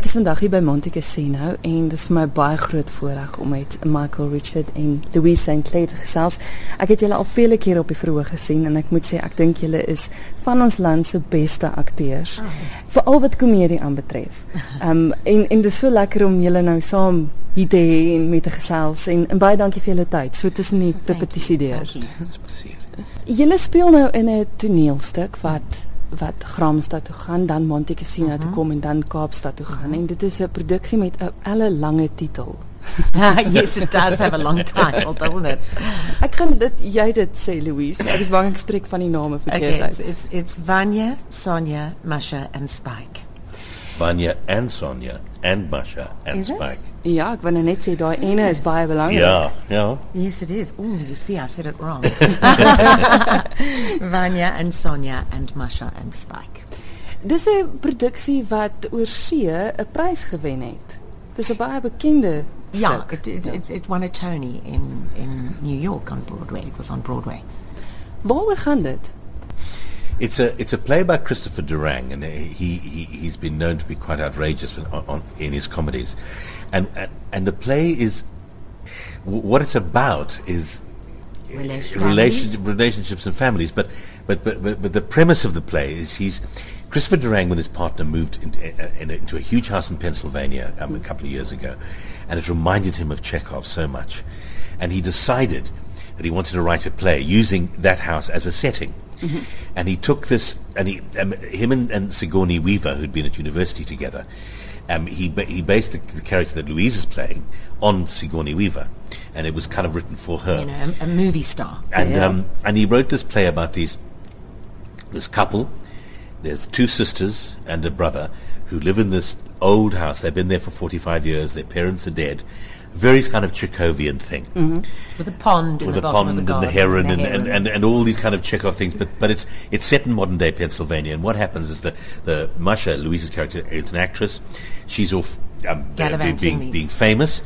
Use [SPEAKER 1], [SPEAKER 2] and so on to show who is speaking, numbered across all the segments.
[SPEAKER 1] Ek is vandag hier by Monte Cassino en dit is vir my baie groot voorreg om met Michael Richard en Louise St. Clair te gesels. Ek het julle al vele kere op die verhoog gesien en ek moet sê ek dink julle is van ons land se beste akteurs. Oh. Veral wat komedie aanbetref. Ehm um, en en dit is so lekker om julle nou saam hier te hê en met te gesels en, en baie dankie vir julle tyd. So tussen die repetisie deur. Julle speel nou in 'n toneelstuk wat wat Gramstad toe gaan, dan Monte Cassino uh -huh. toe mhm. kom en dan Kaapstad toe gaan -huh. en dit is 'n produksie met 'n elle lange titel.
[SPEAKER 2] yes it does have a long title, doesn't it?
[SPEAKER 1] Ek kan dit jy dit sê Louise, ek is bang ek spreek van die name verkeerd
[SPEAKER 2] okay, it's, it's it's Vanya, Sonia, Masha and Spike.
[SPEAKER 3] Vanya and Sonia and Masha and is Spike.
[SPEAKER 1] It? Ja, ek wou nou net sê daai ene is baie belangrik.
[SPEAKER 3] Ja, ja.
[SPEAKER 2] Yes it is. Oh, you see I said it wrong. Vanya and Sonia and Masha and Spike.
[SPEAKER 1] Dis 'n produksie wat oor see 'n prys gewen het. Dis 'n baie bekende
[SPEAKER 2] Ja, it, it, yeah. it, it won a Tony in in New York on Broadway. It was on Broadway.
[SPEAKER 1] Waaroor gaan dit?
[SPEAKER 3] It's a it's a play by Christopher Durang, and he, he he's been known to be quite outrageous on, on, in his comedies, and, and and the play is what it's about is
[SPEAKER 2] relation,
[SPEAKER 3] relationships and families. But, but but but but the premise of the play is he's Christopher Durang with his partner moved into, into a huge house in Pennsylvania um, a couple of years ago, and it reminded him of Chekhov so much, and he decided that he wanted to write a play using that house as a setting. Mm-hmm. And he took this, and he, um, him and, and Sigourney Weaver, who'd been at university together, um, he ba- he based the, the, character that Louise is playing on Sigourney Weaver, and it was kind of written for her.
[SPEAKER 2] You know, a, a movie star.
[SPEAKER 3] And yeah. um, and he wrote this play about these this couple. There's two sisters and a brother who live in this old house. They've been there for 45 years. Their parents are dead, very kind of Chekhovian thing.
[SPEAKER 2] Mm-hmm. With a pond,
[SPEAKER 3] with
[SPEAKER 2] a
[SPEAKER 3] pond
[SPEAKER 2] the
[SPEAKER 3] and the heron and, and, and, and, all these kind of Chekhov things. But but it's it's set in modern day Pennsylvania. And what happens is that the Masha Louise's character is an actress. She's off um, being, being, being famous.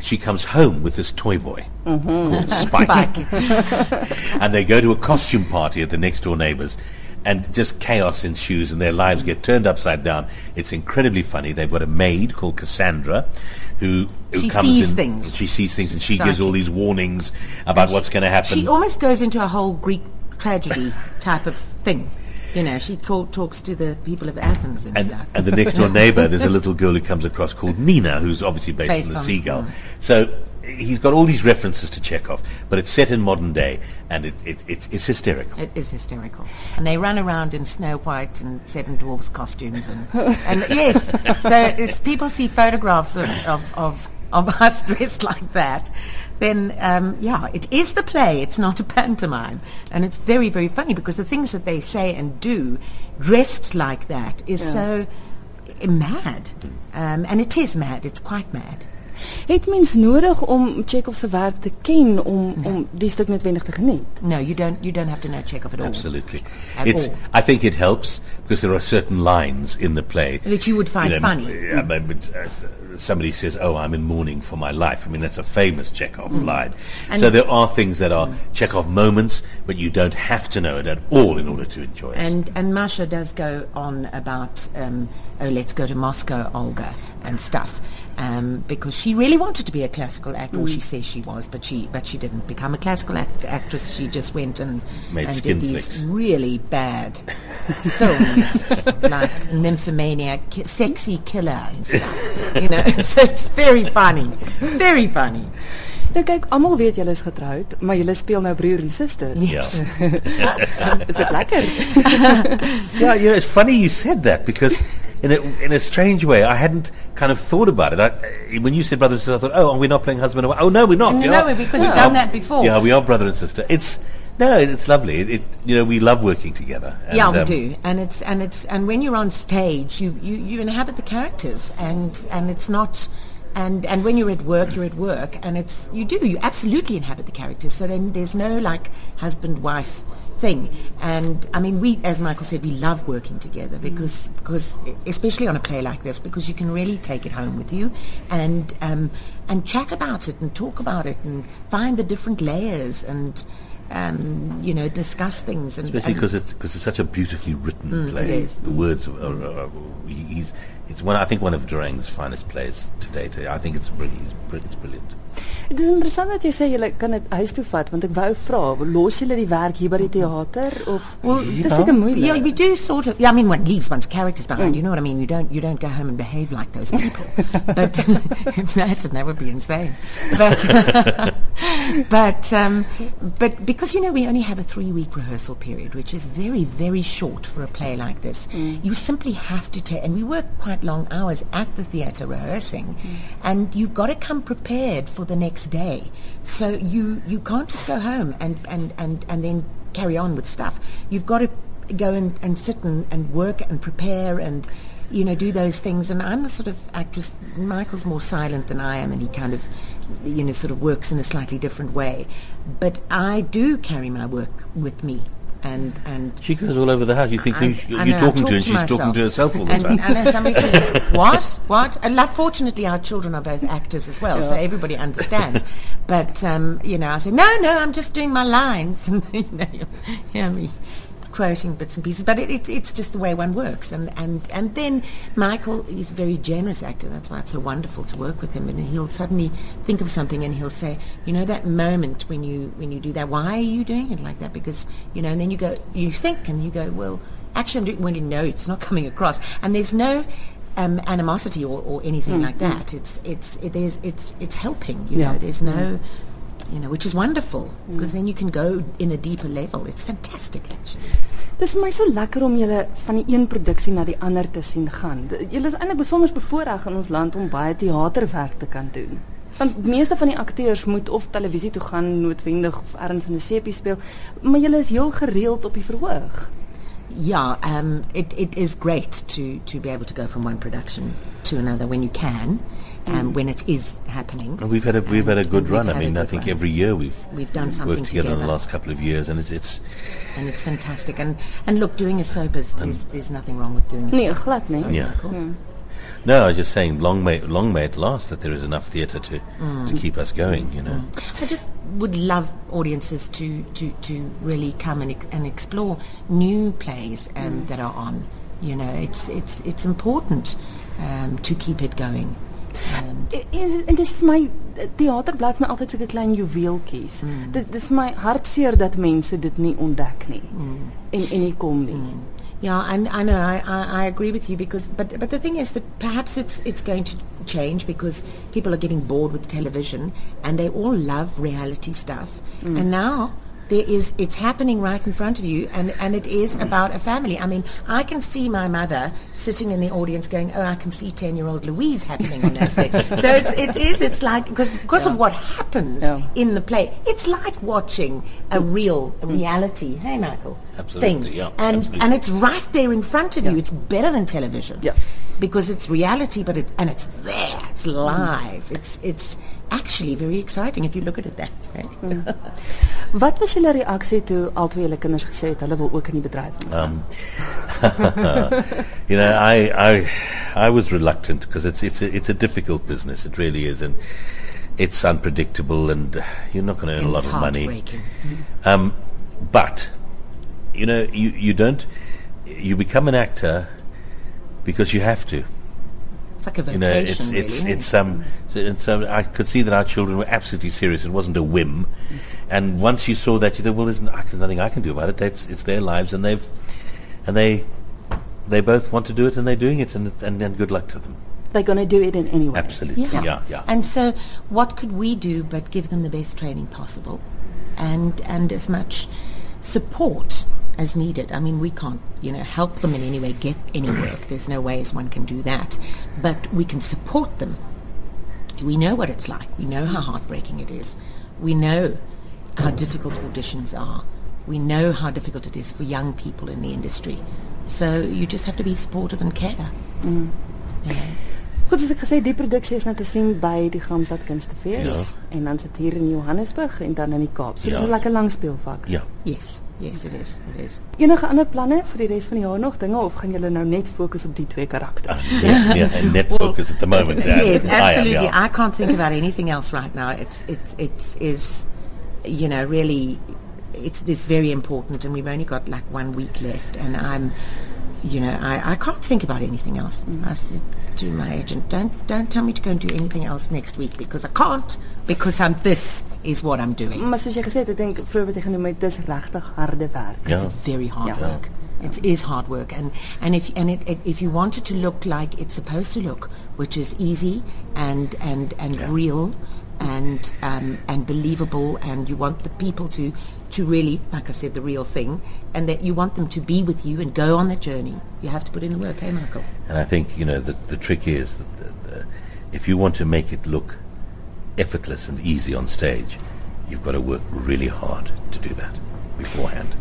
[SPEAKER 3] She comes home with this toy boy mm-hmm. called Spike, Spike. and they go to a costume party at the next door neighbors and just chaos ensues and their lives get turned upside down. It's incredibly funny. They've got a maid called Cassandra who, who
[SPEAKER 2] she
[SPEAKER 3] comes
[SPEAKER 2] sees
[SPEAKER 3] in.
[SPEAKER 2] Things.
[SPEAKER 3] She sees things and she Psychic. gives all these warnings about what's going to happen.
[SPEAKER 2] She almost goes into a whole Greek tragedy type of thing. You know, she call, talks to the people of Athens and,
[SPEAKER 3] and,
[SPEAKER 2] stuff.
[SPEAKER 3] And the next door neighbor, there's a little girl who comes across called Nina, who's obviously based, based on the on, seagull. So he's got all these references to Chekhov, but it's set in modern day, and it, it, it's, it's hysterical.
[SPEAKER 2] It is hysterical, and they run around in Snow White and Seven Dwarfs costumes, and, and yes, so people see photographs of, of, of us dressed like that, then um, yeah, it is the play. It's not a pantomime, and it's very very funny because the things that they say and do, dressed like that, is yeah. so mad, um, and it is mad. It's quite mad.
[SPEAKER 1] Het mens nodig om Chekhov se werk te ken om no. om die stuk noodwendig te geniet?
[SPEAKER 2] No, you don't you don't have to know Chekhov at all.
[SPEAKER 3] Absolutely. At it's all. I think it helps because there are certain lines in the play
[SPEAKER 2] that you would find
[SPEAKER 3] you know,
[SPEAKER 2] funny.
[SPEAKER 3] Uh, uh, somebody says, "Oh, I'm in mourning for my life." I mean, that's a famous Chekhov mm. line. And so there are things that are mm. Chekhov moments, but you don't have to know it at all in order to enjoy it.
[SPEAKER 2] And and Masha does go on about, um, "Oh, let's go to Moscow, Olga," and stuff um, because she really wanted to be a classical actor, mm. or she says she was, but she but she didn't become a classical act- actress. She just went and,
[SPEAKER 3] Made
[SPEAKER 2] and
[SPEAKER 3] did
[SPEAKER 2] these
[SPEAKER 3] flicks.
[SPEAKER 2] really bad films like Nymphomania, ki- Sexy Killer, and stuff. you know, so it's very funny, very funny.
[SPEAKER 1] Nou kyk, almal weet julle is getroud, maar julle speel nou broer en suster.
[SPEAKER 2] Yes.
[SPEAKER 3] Ja.
[SPEAKER 1] is dit lekker?
[SPEAKER 3] yeah, you know, it's funny you said that because in a, in a strange way, I hadn't kind of thought about it. I, when you said brother and sister, I thought, oh, are we not playing husband and wife? Oh, no, we're not.
[SPEAKER 2] No, no, because we've done that before.
[SPEAKER 3] Yeah, we are brother and sister. It's no, it's lovely. It, it, you know, we love working together.
[SPEAKER 2] And, yeah, we um, do, and it's and it's and when you're on stage, you, you, you inhabit the characters, and and it's not. And, and when you're at work, you're at work, and it's you do you absolutely inhabit the characters. So then there's no like husband wife thing. And I mean, we, as Michael said, we love working together because, mm. because especially on a play like this, because you can really take it home with you and, um, and chat about it and talk about it and find the different layers and, um, you know, discuss things. And,
[SPEAKER 3] Especially because it's because it's such a beautifully written
[SPEAKER 2] Mm,
[SPEAKER 3] play. The words are, are, are he's it's one I think one of Durang's finest plays to date. I think it's brilliant. It's, bri- it's brilliant.
[SPEAKER 1] Dit is interessant dat jy sê jy kan dit huis toe vat want ek wou vra, los julle die werk hier by die teater of
[SPEAKER 2] Well,
[SPEAKER 1] dit is
[SPEAKER 3] yeah.
[SPEAKER 1] seker moeilik.
[SPEAKER 2] Yeah, we do sort of. Yeah, I mean, one leaves one's characters behind. Mm. You know what I mean? You don't. You don't go home and behave like those people. but imagine that would be insane. But but um, but because you know we only have a three-week rehearsal period, which is very very short for a play like this. You simply have to take, and we work quite long hours at the theatre rehearsing, and you've got to come prepared for the next day. So you you can't just go home and and and and then carry on with stuff. You've got to go and, and sit and, and work and prepare and you know do those things and I'm the sort of actress Michael's more silent than I am and he kind of you know sort of works in a slightly different way but I do carry my work with me and and
[SPEAKER 3] She goes all over the house. You think
[SPEAKER 2] I-
[SPEAKER 3] you,
[SPEAKER 2] I
[SPEAKER 3] you're
[SPEAKER 2] know, I
[SPEAKER 3] talking to her and she's
[SPEAKER 2] myself.
[SPEAKER 3] talking to herself all the
[SPEAKER 2] and,
[SPEAKER 3] time.
[SPEAKER 2] And then somebody says, "What? What?" And like, fortunately, our children are both actors as well, so everybody understands. But um, you know, I say, "No, no, I'm just doing my lines," and you know, you hear me quoting bits and pieces. But it, it, it's just the way one works. And and and then Michael is a very generous actor. That's why it's so wonderful to work with him. And he'll suddenly think of something and he'll say, "You know that moment when you when you do that? Why are you doing it like that?" Because you know, and then you go, you think, and you go, "Well." Actually, I'm doing, when you know it's not coming across, and there's no um, animosity or, or anything mm, like mm. that. It's it's it, there's it's it's helping. You
[SPEAKER 1] Yeah.
[SPEAKER 2] know, there's no, mm. You know, which is wonderful because then you can go in a deeper level. It's fantastic, actually.
[SPEAKER 1] Dis vir my so lekker om julle van die een produksie na die ander te sien gaan. Julle is eintlik besonder bevoordeel in ons land om baie teaterwerk te kan doen. Want meeste van die akteurs moet of televisie toe gaan noodwendig of ergens in 'n sepie speel, maar julle is heel gereeld op die verhoog.
[SPEAKER 2] Yeah, um, it, it is great to, to be able to go from one production to another when you can, um, when it is happening.
[SPEAKER 3] And we've had a we've had a good run. I
[SPEAKER 2] had a
[SPEAKER 3] mean, I think
[SPEAKER 2] run.
[SPEAKER 3] every year we've
[SPEAKER 2] We've done something
[SPEAKER 3] worked together, in the last couple of years, and it's it's
[SPEAKER 2] and it's fantastic. And and look, doing a soap is there's, there's nothing wrong with doing a
[SPEAKER 1] Nee,
[SPEAKER 2] soap.
[SPEAKER 1] glad nie.
[SPEAKER 3] yeah.
[SPEAKER 2] Cool.
[SPEAKER 3] No, I was just saying, long may long may it last that there is enough theatre to to keep us going. You know.
[SPEAKER 2] I just would love audiences to, to, to really come and, ex- and explore new plays um, that are on. You know, it's it's it's important um, to keep it going. And
[SPEAKER 1] En en dis vir my teater bly vir my altyd sulke klein juweeltjies. Mm. Dit dis vir my hartseer dat mense dit nie ontdek nie. Mm. En en nie kom nie. Mm.
[SPEAKER 2] yeah, and I know I, I, I agree with you because but but the thing is that perhaps it's it's going to change because people are getting bored with television and they all love reality stuff. And now there is it's happening right in front of you and, and it is about a family. I mean, I can see my mother sitting in the audience going, Oh, I can see ten year old Louise happening on that stage. so it's it is it's like because because of what happens
[SPEAKER 1] Yeah.
[SPEAKER 2] in the play. It's like watching a mm. real mm. reality. Hey Michael.
[SPEAKER 3] Absolutely,
[SPEAKER 2] thing.
[SPEAKER 3] yeah,
[SPEAKER 2] And
[SPEAKER 3] absolutely.
[SPEAKER 2] and it's right there in front of you. It's better than television.
[SPEAKER 1] Yeah.
[SPEAKER 2] Because it's reality, but it and it's there. It's mm-hmm. live. It's it's actually very exciting if you look at it that way.
[SPEAKER 1] Wat was julle reaksie toe albei julle kinders gesê het hulle wil ook in die bedryf?
[SPEAKER 3] Um, you know, I, I, I was reluctant because it's it's a, it's a difficult business. It really is, and it's unpredictable, and uh, you're not going to earn a lot of money.
[SPEAKER 2] heartbreaking.
[SPEAKER 3] Um, but you know, you you don't you become an actor because you have to.
[SPEAKER 2] It's like a
[SPEAKER 3] You know, it's
[SPEAKER 2] really.
[SPEAKER 3] it's
[SPEAKER 2] isn't
[SPEAKER 3] it's um. So, and so I could see that our children were absolutely serious. It wasn't a whim, and once you saw that, you thought, well, there's, n- there's nothing I can do about it. It's it's their lives, and they've and they they both want to do it, and they're doing it, and and, and good luck to them.
[SPEAKER 1] They're going to do it in any way.
[SPEAKER 3] Absolutely,
[SPEAKER 2] Yeah.
[SPEAKER 3] yeah, yeah.
[SPEAKER 2] And so, what could we do but give them the best training possible, and and as much support as needed? I mean, we can't, you know, help them in any way get any work. There's no ways one can do that, but we can support them. We know what it's like. We know how heartbreaking it is. We know how difficult auditions are. We know how difficult it is for young people in the industry. So you just have to be supportive and care. Know.
[SPEAKER 1] Goed, soos ek gesê die produksie is nou te sien by die Gamstad Kunstefees
[SPEAKER 3] Ja.
[SPEAKER 1] en dan sit hier in Johannesburg en dan in die Kaap. So
[SPEAKER 3] Ja.
[SPEAKER 1] dis 'n lekker lang speelvak.
[SPEAKER 3] Yeah.
[SPEAKER 2] Yes, yes, it is. It is.
[SPEAKER 1] Enige ander planne vir die res van die jaar nog dinge of gaan julle nou net fokus op die twee karakters?
[SPEAKER 3] yeah, yeah, and net focus at the moment. yeah.
[SPEAKER 2] yes,
[SPEAKER 3] I am,
[SPEAKER 2] absolutely.
[SPEAKER 3] yeah.
[SPEAKER 2] I can't think about anything else right now. It's it it is, you know, really it's it's very important, and we've only got like one week left, and I'm, you know, I, I can't think about anything else. I said to my agent, don't don't tell me to go and do anything else next week because I can't because I'm this is what I'm doing.
[SPEAKER 1] Maar soos jy gesê het, ek dink vroeër wat jy genoem het, dis regtig harde werk.
[SPEAKER 3] Ja.
[SPEAKER 2] It's very hard
[SPEAKER 1] Yeah.
[SPEAKER 2] work. It is hard work, and and if and it, it, if you want it to look like it's supposed to look, which is easy and and and real, and um, and believable, and you want the people to to really, like I said, the real thing, and that you want them to be with you and go on that journey. You have to put in the work, hey, Michael.
[SPEAKER 3] And I think, you know, the, the trick is that the, the, if you want to make it look effortless and easy on stage, you've got to work really hard to do that beforehand.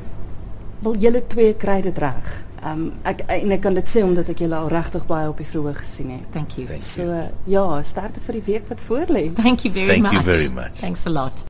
[SPEAKER 1] Wel julle twee kry dit reg. Ehm um, ek en ek kan dit sê omdat ek julle al regtig baie op die vroeë gesien het.
[SPEAKER 2] Thank you.
[SPEAKER 3] Thank
[SPEAKER 1] So uh, ja, sterkte vir die week wat voorlê.
[SPEAKER 2] Thank you very
[SPEAKER 3] Thank
[SPEAKER 2] much.
[SPEAKER 3] Thank you very much.
[SPEAKER 2] Thanks a lot.